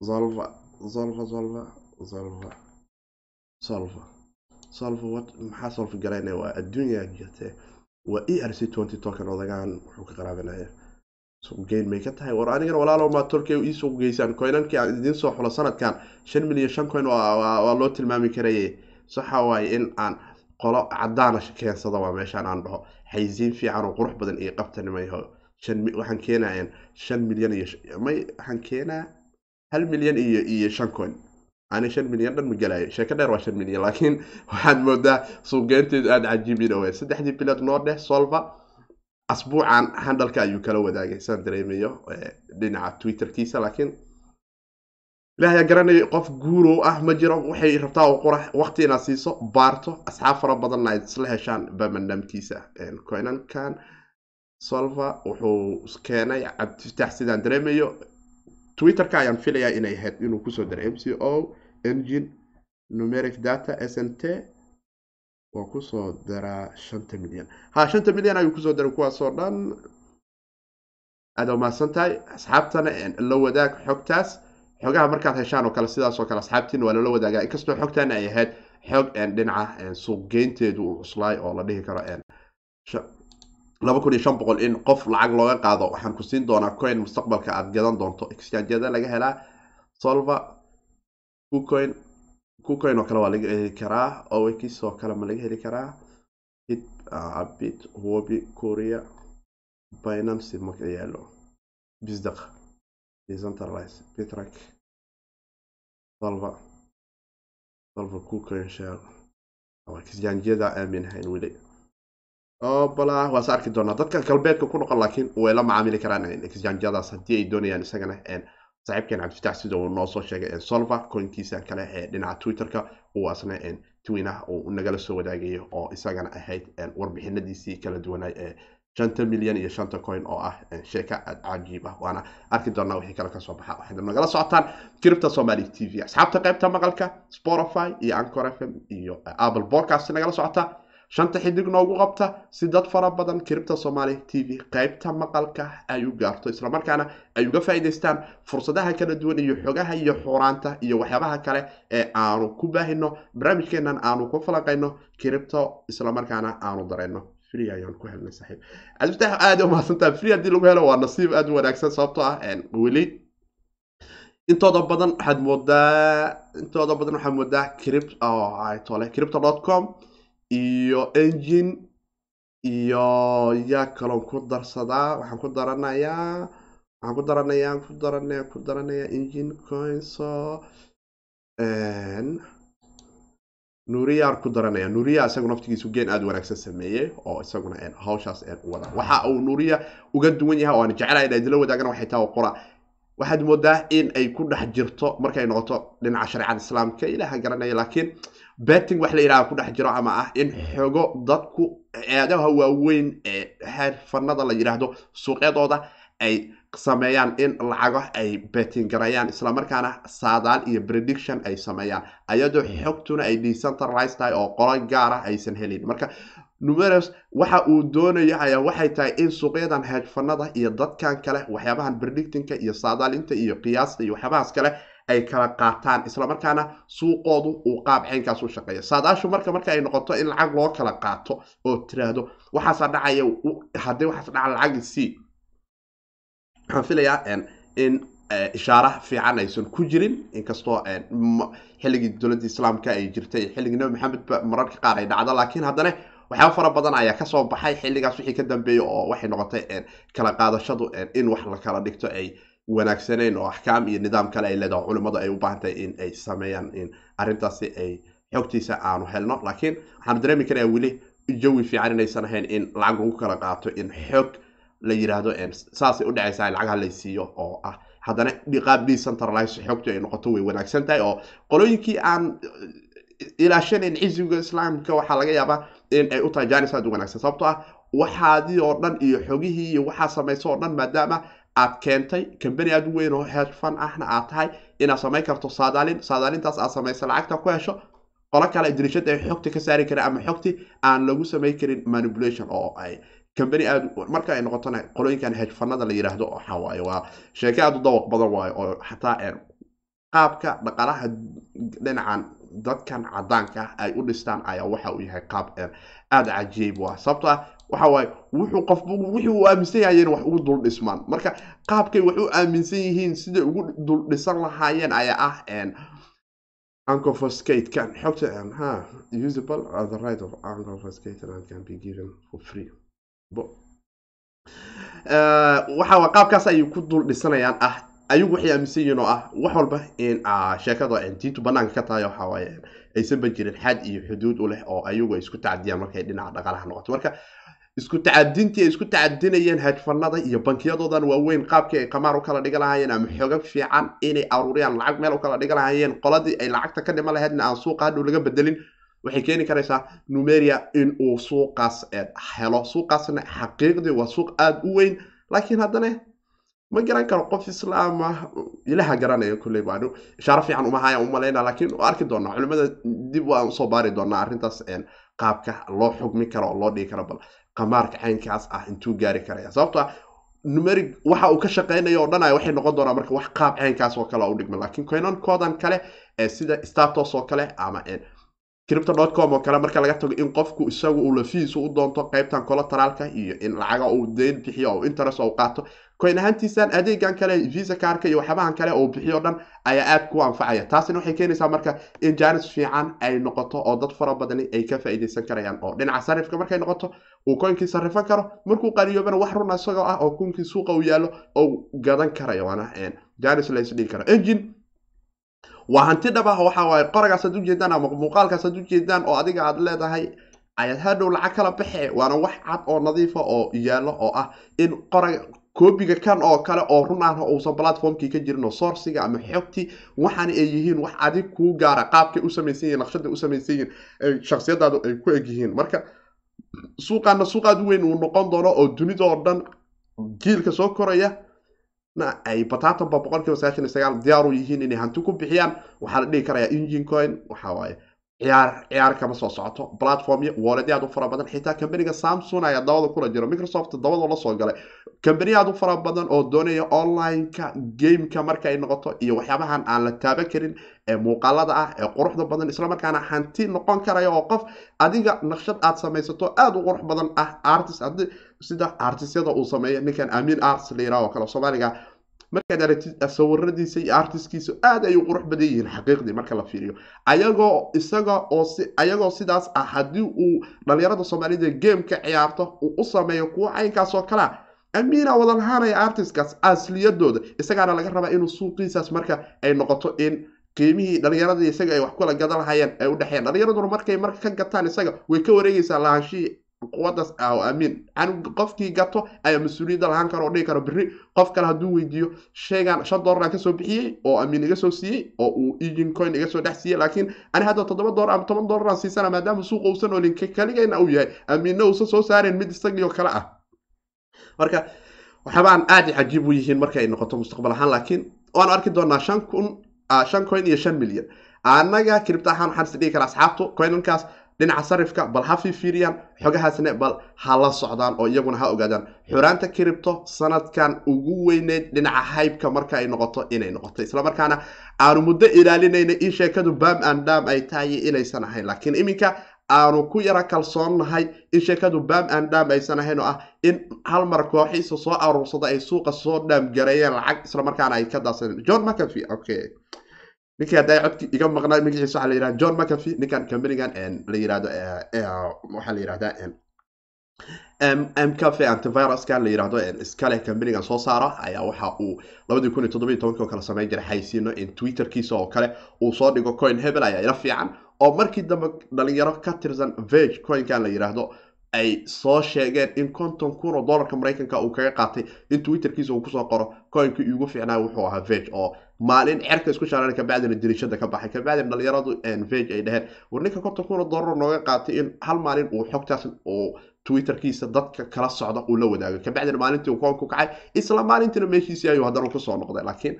solva solva solva solva solva. Solva wat maxaa solva garaynaya? Waa adduunya jirtee waa e r c twenty token odagaan wuxuu ka qaraabanaya suuqgeyn may ka tahay. War anigana walaalow maa tolkay ii suuq geysaan. Coinankii aan idiin soo xulo sanadkan shan milyan shan coin waa loo tilmaami karaye saxa waaye in aan qolo cadaana keensada waa meeshaan aan dhaho. Xaysiin fiican oo qurux badan iyo qabtanimayho waxaan keenayan shan milyan iyo may waxaan keenaa hal milyan iyo iyo shan coin. Ani shan milyan dhan ma gelayo sheeko dheer waa shan milyan laakiin waxaad moodaa suuqgeynteedu aada cajiibin owe saddexdii bilood noo dheh solva asbuucan handalka ayuu kala wadaagay saan dareemayo dhinaca twitterkiisa laakiin ilaahay garanayo qof guurow ah ma jiro. Waxay rabtaa oo qura waqti inaad siiso baarto asxaab fara badanna ayd isla heshaan bamandamkiisa coinankan solva wuxuu keenay cabdifitaax sidaan dareemayo. Twitterka ayaan filayaa inay ahayd inuu ku soo daray m c o engine numeric data s n t. Waa ku soo daraa shanta milyan. Ha shanta milyan ayuu ku soo daray kuwaasoo dhan. Aada umahadsan tahay asxaabtana la wadaag xogtaas xogaha markaad heshaan oo kale sidaas oo kale asxaabtiin waa lala wadaagaa. Inkastoo xogtan ay ahayd xog dhinaca suuqgeynteedu uu cuslaay oo la dhihi karo laba kun iyo shan boqol in qof lacag looga qaado waxaan ku siin doonaa coin mustaqbalka aad gadan doonto. Exchangeada laga helaa solva kucoin kucoin oo kale waa laga heli karaa owekis oo kale ma laga heli karaa. Bit bit wobi korea binance maka yaalo bisdaq decentralize bitrack solva solva kucoin share exchangeada aaminahayn weli bala waase arki doonaa. Dadka galbeedka ku noqon laakiin way la macaamili karaan. Exchangeadaas haddii ay doonayaan isagana saaxiibkeen cabdifatax sida uu noo soo sheegay solva coinkiisa kale ee dhinaca twitterka kuwaasna twinah uu nagala soo wadaagayo oo isagana ahayd warbixinadiisii kala duwanay ee shanta milyan iyo shanta coin oo ah sheeka aad cajiib ah. Waana arki doonaa wixii kale ka soo baxa. Waxaad nagala socotaan kiribta somali t v. Asxaabta qaybta maqalka spotify iyo ancor f m iyo apple podcast nagala socota. Shanta xidig noogu qabta si dad fara badan kiribta somaali t v qaybta maqalka ay u gaarto islamarkaana ay uga faa'iidaystaan fursadaha kala duwan iyo xogaha iyo xuuraanta iyo waxyaabaha kale ee aanu ku baahino barnaamijkeenan aanu ku falaqayno kiribto islamarkaana aanu dareyno free ayaan ku helnay saaxiib cabdifatax aada u mahadsantaha free haddii lagu helo waa nasiib aada u wanaagsan sababtoo ah weli intooda badan waxaad moodaa intooda badan waxaad moodaa cript tole crypto dot com iyo engine iyo yaa kaloon ku darsadaa waxaan ku daranayaa waxaan ku daranayaa ku daranaya ku daranaya engine coinso nuuriyaan ku daranaya nuuriya isagu naftigiisu geen aada wanaagsan sameeyey oo isaguna hawshaas wada waxa uu nuuriya uga duwan yahay oo aan jecelahay in idinla wadaagana waxay tahay qora waxaad moodaa in ay ku dhex jirto markay noqoto dhinaca shareecada islaamka ilaaha garanaya laakiin betting wax la yidhaha ku dhex jiro ama ah in xogo dadku eedaha waaweyn ee xirfanada la yidhaahdo suuqyadooda ay sameeyaan in lacago ay betting garayaan islamarkaana saadaal iyo prediction ay sameeyaan. Ayadoo xogtuna ay decentralized tahay oo qolo gaara aysan helin. Marka numerous waxa uu doonayo ayaa waxay tahay in suuqyadan heedfanada iyo dadkan kale waxyaabahan predictingka iyo saadaalinta iyo qiyaasta iyo waxyaabahaas kale ay kala qaataan islamarkaana suuqoodu uu qaab ceynkaas u shaqeeya saadaashu marka marka ay noqoto in lacag loo kala qaato oo tiraahdo waxaasa dhacaya haddii waxaas dhaca lacag c waxaan filayaa in ishaara fiican aysan ku jirin inkastoo xilligii dowladda islaamka ay jirtay xilligii nabi maxamed mararka qaar ay dhacdo laakiin haddana waxyaaba fara badan ayaa ka soo baxay xilligaas wixii ka dambeeyey oo waxay noqotay kala qaadashadu in wax la kala dhigto ay wanaagsaneyn oo axkaam iyo nidaam kale ay leedaho culimmadu ay u baahan tahay in ay sameeyaan in arrintaasi ay xogtiisa aanu helno. Laakiin waxaanu dareemi karayaa weli jawi fiican inaysan ahayn in lacag lagu kala qaato in xog la yidhaahdo saasay u dhacaysaa lacagaha laysiiyo oo ah haddana qaab decentralize xogtu ay noqoto way wanaagsan tahay oo qolooyinkii aan ilaashanayn cisiga islaamka waxaa laga yaabaa in ay u tahay janis aad u wanaagsan. Sababto ah waxaadii oo dhan iyo xogihii iyo waxaa samaysa oo dhan maadaama aad keentay kambani aad u weyn oo heerfan ahna aad tahay inaad samayn karto saadaalin saadaalintaas aad samaysa lacagta ku hesho qolo kale dirishada ay xogta ka saari karin ama xogti aan lagu samayn karin manipulation oo ay kambani aad marka ay noqotona qolooyinkan hedfanada la yidhaahdo waxa waaye waa sheeke aad u dawaq badan waayo oo xataa qaabka dhaqaalaha dhinacan dadkan cadaanka ah ay u dhistaan ayaa waxa uu yahay qaab aada cajiib ah. Sababto ah waxa wuxuu qof wixii uu aaminsan yahay wax ugu dul marka qaabkay wax u aaminsan yihiin siday ugu dul dhisan lahaayeen ayaa ah unconfiscate can xogta ha usable the right of unconfiscate and can be given for free waxa waa qaabkaas ayay ku dul dhisanayaan ah. Ayagu waxay aaminsan yihiin oo ah wax walba in sheekada diintu banaanka ka tahay waxa waaye aysanba jirin xad iyo xuduud u leh oo ayagu ay isku tacadiyaan markay dhinaca dhaqaalaha noqoto. Marka isku tacadintii ay isku tacadinayeen hedfanada iyo bankiyadoodan waaweyn qaabkii ay qamaar u kala dhiga lahaayeen ama xogo fiican inay aruuriyaan lacag meel u kala dhiga lahaayeen qoladii ay lacagta ka dhiman lahaydna aan suuqa hadhow laga bedelin waxay keeni karaysaa numeria in uu suuqaas helo. Suuqaasna xaqiiqdii waa suuq aada u weyn laakiin haddana ma garan karo qof islaam ah ilaha garanaya kulley baanu ishaaro fiican uma hayaan umalayna laakiin arki doonaa culimada dib waan u soo baari doonaa arrintaas qaabka loo xugmi karo oo loo dhigi karo bal qamaarka caynkaas ah intuu gaari karaya. Sababto numeric waxa uu ka shaqeynayo oo dhan ay waxay noqon doonaa marka wax qaab caynkaas oo kale u dhigma. Laakiin coinankoodan kale ee sida status oo kale ama crypto.com oo kale marka laga tago in qofku isagu uu lafihiisa u doonto qaybtan collateralka iyo in lacaga uu deyn bixiyo oo interest uu qaato. Coin ahaantiisan adeegan kale visa kaarka iyo waxyaabahan kale oo bixiyo dhan ayaa aad ku anfacaya. Taasina waxay keenaysaa marka in jaanis fiican ay noqoto oo dad fara badani ay ka faa'iidaysan karayaan oo dhinaca sarifka markay noqoto uu coinkii sarifan karo markuu qaliyoobana wax runa isagoo ah oo kunkii suuqa uu yaallo oo gadan karayo waana jaanis karo. Engine waa hanti dhab ah waxa waaye qoragaas ad ujeedaan ama muuqaalkaas ad ujeedaan oo adiga aad leedahay ayaad hadhow lacag kala baxe waana wax cad oo nadiifa oo yaallo oo ah in qoraga koobiga kan oo kale oo run ah uusan platformkii ka jirin oo sourciga ama xogtii waxaana ay yihiin wax adig kuu gaara qaabkay u samaysan yihiin naqshada u samaysan yihiin shaksiyadaadu ay ku eg yihiin. Marka suuqaana suuqaad weyn uu noqon doono oo dunida oo dhan jiilka soo koraya ay batatanba boqolkiiba sagaashan iyo sagaal diyaar u yihiin inay hanti ku bixiyaan waxaa la dhihi karayaa engine coin waxa ciyaar ciyaar kama soo socoto platformyo walletyo aad u fara badan xitaa kambaniga samsung ayaa dabada kula jiro microsoft dabada la galay kambani aad u fara badan oo doonaya online-ka gameka marka ay noqoto iyo waxyaabahan aan la taaban karin ee muuqaalada ah ee quruxda badan islamarkaana hanti noqon karaya oo qof adiga naqshad aad samaysato aada u qurux badan ah artist sida artisyada uu sameeya ninkan amin arts la yiraha oo kale soomaaliga markaad aragtid sawiradiisa iyo artiskiisa aad ay u qurux badan yihiin xaqiiqdii marka la fiiriyo. Ayagoo isaga oo ayagoo sidaas ah haddii uu dhalinyarada soomaalida gameka ciyaarto uu u sameeyo kuwo caynkaas oo kalea amiina wada lahaanaya artistkaas asliyadooda isagaana laga rabaa inuu suuqiisaas marka ay noqoto in qiimihii dhalinyaradii isaga ay wax kula gadan lahayeen ay u dhexeeyaan dhalinyaraduna markay marka ka gataan isaga way ka wareegaysaa lahaanshihii quwadaas ah amiin qofkii gato ayaa mas'uuliyadda lahaan karo oo dhigi karo berri qof kale hadduu weydiiyo sheegan shan doolar ka soo bixiyey oo amiin iga soo siiyey oo uu egin coin iga soo dhex siiyey laakiin ani hadda toddoba doolar ama toban doolar aan siisana maadaama suuqa uusan olin kaligayna uu yahay. Amiinna uusan soo saareen mid isagii oo kale ah. Marka waxyaabaan aad i cajiib u yihiin marka noqoto mustaqbal ahaan laakiin waanu arki doonaa shan kun shan coin iyo shan milyan annaga kiribta ahaan waxaan is dhigi karaa asxaabtu coinankaas dhinaca sarifka bal ha fiifiiriyaan xogahaasna bal ha la socdaan oo iyaguna ha ogaadaan. Xuraanta kiribto sanadkan ugu weyneyd dhinaca haybka marka ay noqoto inay noqoto islamarkaana aanu muddo ilaalinayna in sheekadu bam and dam ay tahay inaysan ahayn. Laakiin iminka aanu ku yara kalsoonnahay in sheekadu bam and dam aysan ahayn oo ah in hal mar kooxiisa soo aruursada ay suuqa soo dhaamgareeyeen lacag islamarkaana ay ka daadsadeen john mcafee okay ninkii hadday codki iga maqnaa magaciisa waxaa la yihahda john mcafee ninkan companigan la yiraahdo waxaa la yirahdaa mcafe antiviruska la yiraahdo iskale companigan soo saara ayaa waxa uu labadii kun iyo toddobiyo tobankii oo kale samayn jiray xaysiino in twitterkiisa oo kale uu soo dhigo coin hebel ayaa ila fiican. Oo markii dambe dhalinyaro ka tirsan vege coinkan la yiraahdo ay soo sheegeen in konton kun oo dollarka maraykanka uu kaga qaatay in twitterkiisa uu ku soo qoro coinkii ugu fiicnaa wuxuu ahaa vege oo maalin cerka isku shaaran kabacdina dirishada ka baxay. Kabacdina dhalinyaradu vege ay dhaheen war ninka konton kun oo dollar nooga qaatay in hal maalin uu xogtaas uu twitterkiisa dadka kala socda uu la wadaago. Kabacdina maalintii uu koonku kacay isla maalintiina meeshiisii ayuu haddana ku soo noqday. Laakiin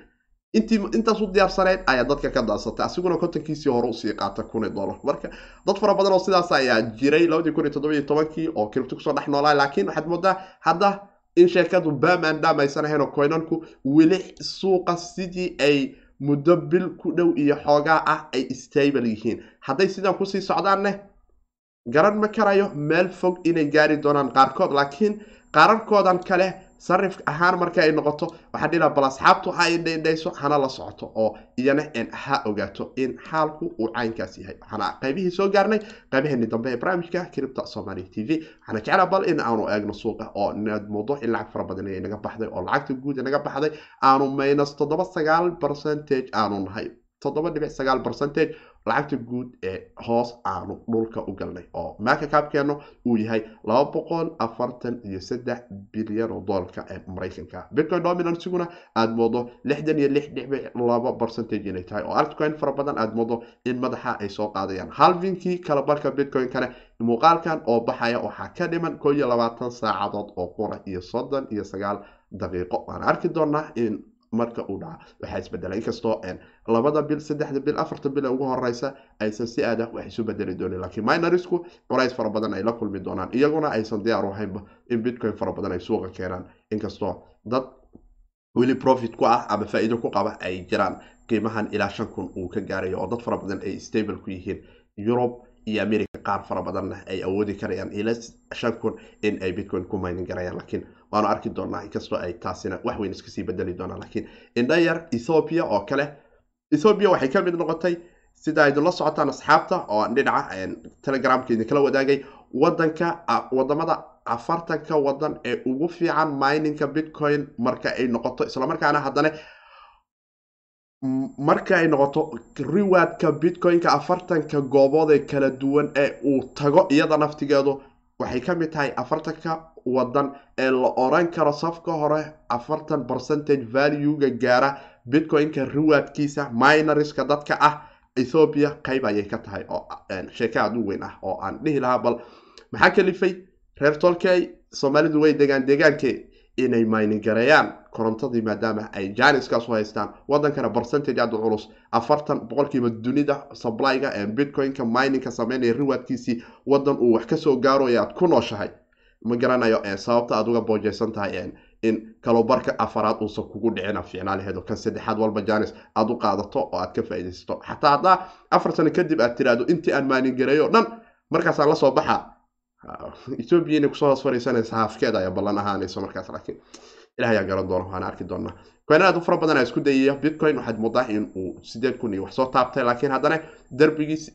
intaas u diyaarsaneyd ayaa dadka ka daasatay. Asiguna kontonkiisii hore u sii qaata kun dollar marka dad fara badan oo sidaas ayaa jiray labadii kun iyo toddobiyo tobankii oo kiribto ku soo dhex noolaa. Laakiin waxaad moodaa hadda in sheekadu ahayn oo coinanku weli suuqa sidii ay muddo bil ku dhow iyo xoogaa ah ay stable yihiin. Hadday sidan ku sii socdaanne garan ma karayo meel fog inay gaari doonaan qaarkood laakiin qaararkoodan kale sarif ahaan marka ay noqoto waxaa dhila bal asxaabtu ha indhaindhayso hana la socoto oo iyana ha ogaato in xaalku uu caynkaas yahay. Waxaana qaybihii soo gaarnay qaybaheeni dambe ee barnaamijka kiribta somali t v. Waxaana jeclaa bal in aanu eegno suuqa oo moodo in lacag fara badan ay naga baxday oo lacagta guud ee naga baxday. Aanu minus toddoba sagaal percentage aanu nahay toddoba dhibic sagaal percentage lacagta guud ee hoos aanu dhulka u galnay oo maaka kaabkeenu uu yahay iyo saddex bilyan oo doolarka ee maraykanka. Bitcoin dominansiguna aada moodo lixdan iyo lix dhibic laba percentage inay tahay oo altcoin fara badan aada moodo in madaxa ay soo qaadayaan. Halvinkii kala barka bitcoin-kane muuqaalkan oo baxaya waxaa ka dhiman koo iyo labaatan saacadood oo qura iyo soddon iyo sagaal daqiiqo. Waan arki doonaa in marka uu dhaca waxaa isbedela inkastoo labada bil saddexda bil afarta bil ugu horeysa aysan si aada wax isu bedeli doonin laakiin minorisku culays fara badan ay la kulmi doonaan iyaguna aysan diyaar u ahaynba in bitcoin fara badan ay suuqa keenaan. Inkastoo dad weli profit ku ah ama faa-iido ku qaba ay jiraan qiimahan ilaa shan kun uu ka gaarayo oo dad fara badan ay stable ku yihiin. Yurub iyo america qaar fara badanna ay awoodi karayaan ila shan kun in ay bitcoin ku maynin garayaan laakiin waanu arki doonaa inkastoo ay taasina wax weyn iskasii bedeli doonaan laakiin indhayar ethoopia oo kale ethoopia waxay ka mid noqotay sida idinla socotaan asxaabta oo dhinaca telegramka idinkala wadaagay wadanka waddamada afartanka wadan ee ugu fiican mininka bitcoin marka ay noqoto islamarkaana haddana marka ay noqoto rewardka bitcoin-ka afartanka goobood ee kala duwan ee uu tago iyada naftigeedu waxay ka mid tahay afartanka wadan ee la oran karo safka hore afartan percentage valuega gaara bitcoin-ka rewardkiisa minorska dadka ah ethoopia qayb ayay ka tahay oo sheeke aada u weyn ah oo aan dhihi lahaa bal maxaa kalifay? Reer tolkey soomaalidu way degaan deegaankee inay mining gareeyaan korontadii maadaama ay janiskaas u haystaan. Wadankana percentage aada u culus. Afartan boqolkiiba dunida supplyga ee bitcoin-ka miningka sameynaya rewardkiisii wadan uu wax ka soo gaarooya aad ku nooshahay ma garanayo sababta aad uga boojeysan tahay in kalobarka afaraad uusan kugu dhicina fiicnaalaheedo kan saddexaad walba janis aad u qaadato oo aad ka faaidaysato xataa haddaa afar sano kadib aad tiraahdo intii aan mining gareeyo o dhan markaasaan la soo baxa. Ethoobia inay ku soo hoos fariisanaysa haafkeeda ayaa ballan ahaanayso markaas laakiin ilaah garan doona waana arki doonaa. Coin aad u fara badan aa isku dayaya bitcoin waxaad moodaa in uu sideed kun iyo wax soo taabtay laakiin haddana darbigiis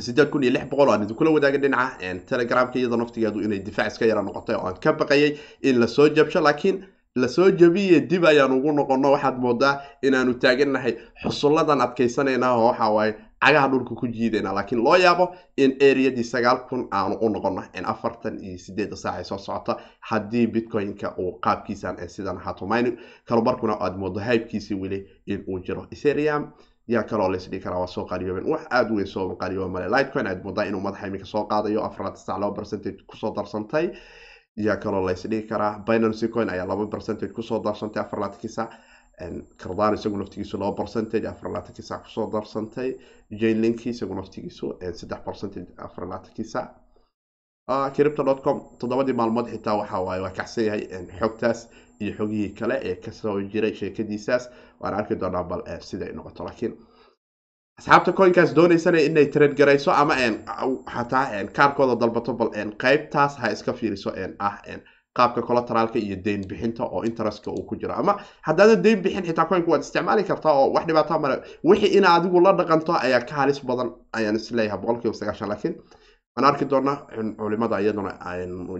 sideed kun iyo lix boqol oo aan idinkula wadaagay dhinaca telegramka iyadoo naftigeedu inay difaac iska yara noqotay oo aan ka baqayay in la soo jabsho laakiin la soo jabiye dib ayaan ugu noqono waxaad moodaa inaanu taagannahay xusulladan adkaysanayna oo waxa waaye cagaha dhulka ku jiidayna laakiin loo yaabo in areadii sagaal kun aanu u noqono afartan iyo sideedda saac soo socota haddii bitcoin-ka uu qaabkiisan ee sidan ahaato min kalobarkuna aad moodo haybkiisii weli in jiro. Ethereum yaa kaloo laysdhigi karaa waa soo qaaliyoobeen wax aada weyn soo qaaliyoba male lightcoin aad moodaa inuu madaxa iminka soo qaadayo. Afarlaatan sac laba percentage ku soo darsantay. Yaa kaloo laysdhigi karaa. Binancy coin ayaa laba percentage ku soo darsantay. Afarlaatankii sac cardano isagu naftigiisu laba percentage. Afarlaatankii sac ku soo darsantay. Jainlinki isagu naftigiisu saddex percentage. Afarlaatankii sac cripto dot com. Toddobadii maalmood xitaa waxa waaye waa kacsan yahay xogtaas iyo xogihii kale ee ka soo jiray sheekadiisaas. Waan arki doonaa bal siday noqoto laakiin asxaabta coinkaas dooneysana inay trade garayso ama xataa kaarkooda dalbato bal qeybtaas ha iska fiiriso ah qaabka collateralka iyo deyn bixinta oo interestka uu ku jiro. Ama haddaadan deyn bixin xitaa coinka waad isticmaali kartaa oo wax dhibaata male wixii ina adigu la dhaqanto ayaa ka halis badan ayaan is leeyahay boqolkiiba sagaashan laakiin waan arki doonaa culimada iyaduna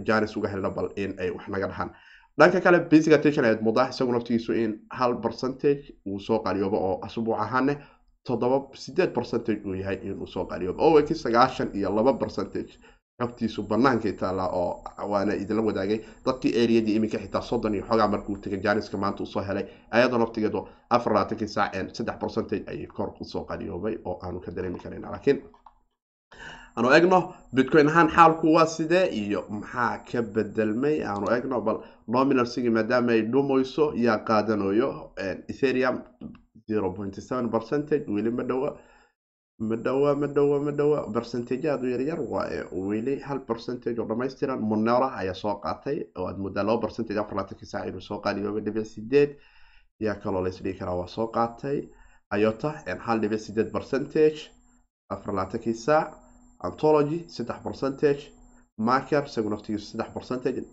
janis uga helna bal in ay wax naga dhahaan. Dhanka kale basic attention ayaad mudaa isagu naftigiisu in hal percentage uu soo qaliyoobo oo asbuuc ahaane toddoba sideed percentage uu yahay inuu soo qaliyoobo oweki sagaashan iyo laba percentage xogtiisu banaankay taallaa oo waana idinla wadaagay. Dadkii areadii iminka xitaa soddon iyo xogaa markuu tegay janiska maanta u soo helay ayadoo naftigeedu afar labaatankii saaceen saddex percentage ayay kor u soo qaliyoobay oo aanu ka dareemi karayna laakiin aanu egno bitcoin ahaan xaalku waa sidee? Iyo maxaa ka bedelmay aanu egno bal nominalsigi maadaama ay dhumayso yaa qaadanayo ethereum zero pointy seven percentage weli ma dhowa ma dhowa ma dhowa ma dhowa percentage aada u yaryar waaye weli hal percentage oo dhammaystiran monera ayaa soo qaatay oo aad muddaa laba percentage afar laatankii saac inuu soo qaaliyoobay dhibic sideed. Yaa kaloo laysdhigi karaa waa soo qaatay. Ayota hal dhibic sideed percentage afar laatankii saac antology saddex percentage. Marker isagu naftigiisu saddex percentage.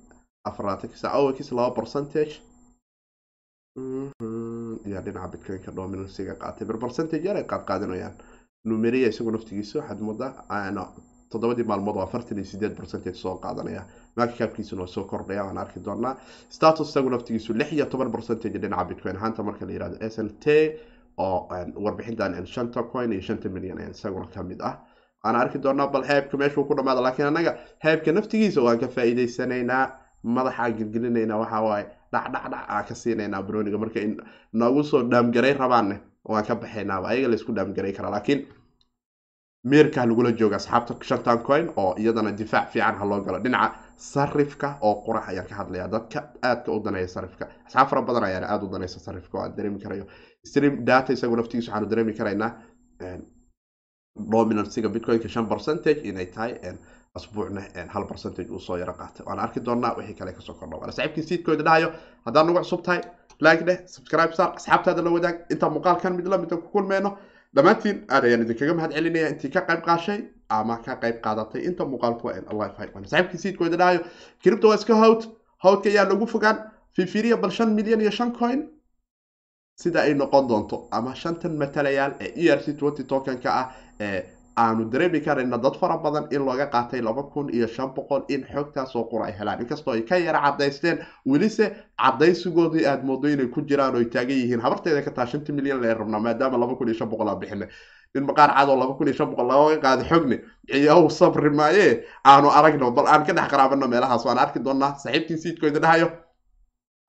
Afar laatankii saac owekis laba percentage. Yaa dhinaca bitcoinka dominansiga qaatay ber percentage yar ay qaad qaadanayaan numeria isagu naftigiisu waxaad moodaa toddobadii maalmood oo afartan iyo sideed percentage soo qaadanaya markikaabkiisuna waa soo kordhaya waan arki doonaa. Status isagu naftigiisu lix iyo toban percentage dhinaca bitcoin. Ahaanta marka la yihahdo s n t oo warbixintan shanta coin iyo shanta milyan isaguna ka mid ah waan arki doonaa bal heebka meeshuu ku dhamaada laakiin annaga heebka naftigiisa waan ka faa'iideysanaynaa madaxaan gelgelinaynaa waxa waaye dhacdhacdhac aan ka siinaynaa broniga marka noogu soo dhaamgaray rabaanne waan ka baxaynaaba ayaga laysku dhaamgaray karaa. Laakiin meerka lagula jooga asxaabta shantan coin oo iyadana difaac fiican ha loo galo. Dhinaca sarifka oo qurax ayaan ka hadlaya dadka aadka u daneeya sarifka. Asxaab fara badan ayaana aada u daneysa sarifka oo aan dareemi karayo. Stream data isagu naftigiisa waxaanu dareemi karaynaa dominansiga bitcoinka shan percentage inay tahay asbuucna hal percentage uu soo yaro qaatay. Waan arki doonaa wixii kale ka soo kordha waana saaxiibkii siidkooda dhahayo. Haddaad nagu cusub tahay like dheh subscribe sar asxaabtaada la wadaag. Intaa muuqaalkan mid la mida ku kulmeyno dhammaantiin aad ayaan idinkaga mahad celinaya intii ka qayb qaashay ama ka qayb qaadatay. Inta muuqaalku waa live hay waana saaxiibkii siidkooda dhahayo. Kiribta waa iska hawd hawdka ayaa lagu fogaan. Fifiriya bal shan milyan iyo shan coin sida ay noqon doonto ama shantan matalayaal ee e r c twenty tokenka ah ee aanu dareemi karayna dad fara badan in looga qaatay laba kun iyo shan boqol in xoogtaasoo qura ay helaan. Inkastoo ay ka yara cadaysteen welise cadaysigoodii aad moodo inay ku jiraan oo ay taagan yihiin. Habarteeda ka taa milyan lee rabnaa maadaama laba kun iyo shan boqol aa bixinay. Nin maqaar cadoo laba kun iyo shan boqol looga qaada xogne ciyahu sabri maaye. Aanu aragno bal aan ka dhex qaraabano meelahaas waan arki doonaa saaxiibkii siidkooda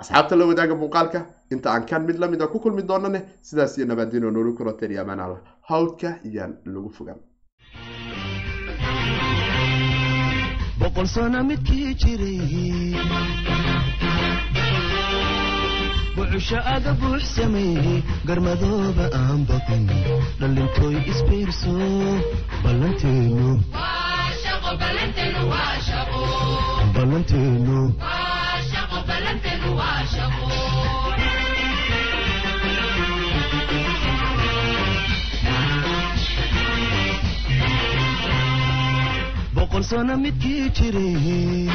asxaabta la wadaaga muuqaalka inta aan kan mid lamida ku kulmi doonane sidaas iyo nabaadiino noolu kuroteen iyo amaan allah hawdka iyaan lagu fogaan boqol midkii jiray aga buux sameeyey garmadooba aan baqin dhallintooy isbiirso ballanteenu midkii jiray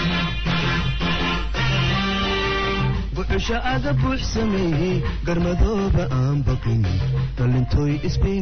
bucusho aga buux sameeyey garmadooba aan baqin dhallintooy isbiir